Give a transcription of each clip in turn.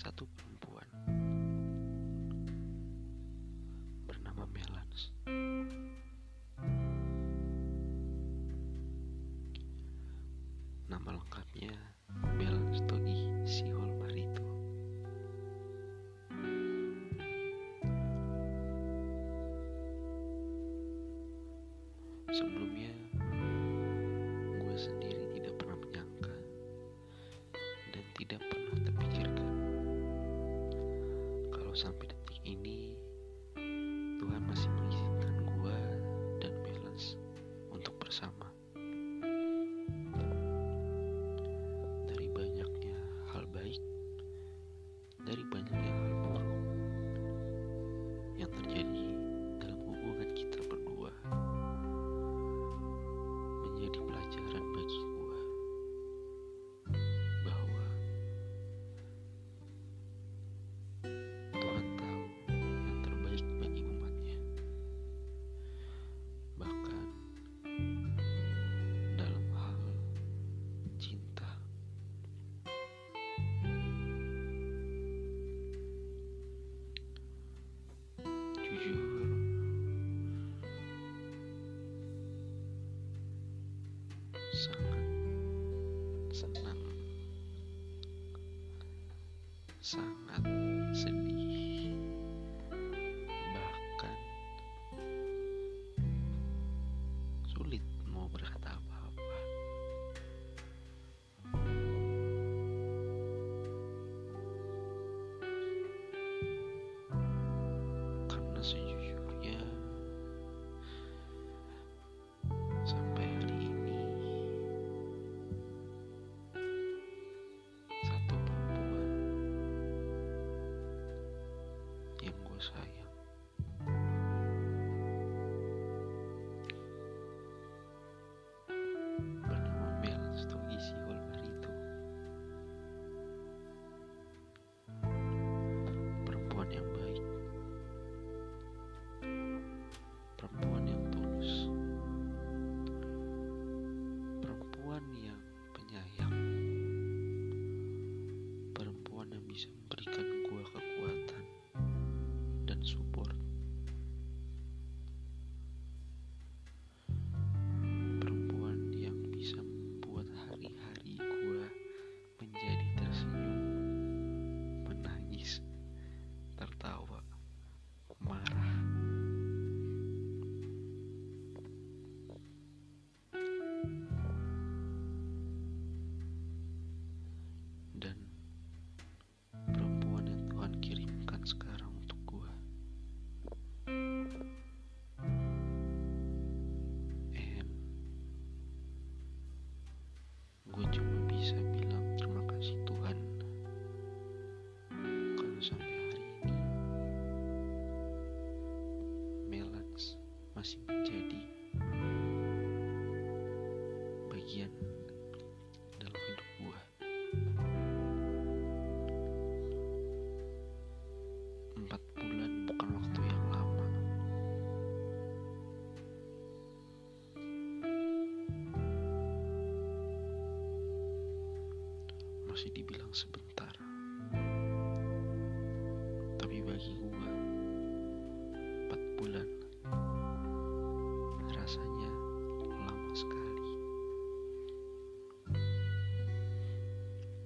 satu perempuan bernama Melans. Nama lengkapnya Melans Togi Sihol Marito. Sebelumnya something. sangat sedih. Bahkan sulit mau berkata apa-apa. Karena sejujurnya masih dibilang sebentar. Tapi bagi gua, empat bulan rasanya lama sekali.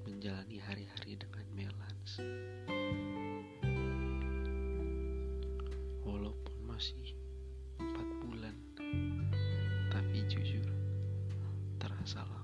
Menjalani hari-hari dengan melans. Walaupun masih empat bulan, tapi jujur terasa lama.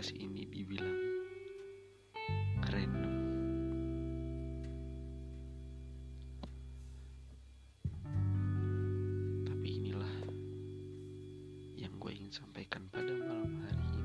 podcast ini dibilang keren. Tapi inilah yang gue ingin sampaikan pada malam hari ini.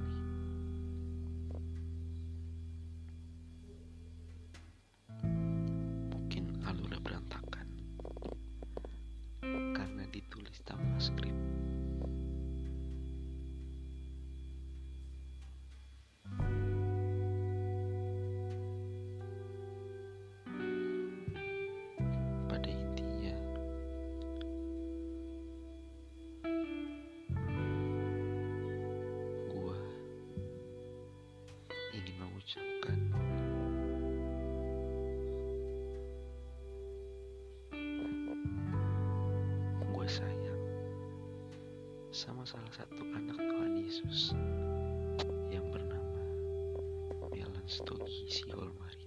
Sama salah satu anak Tuhan Yesus yang bernama Melan Stogi Siol Maria.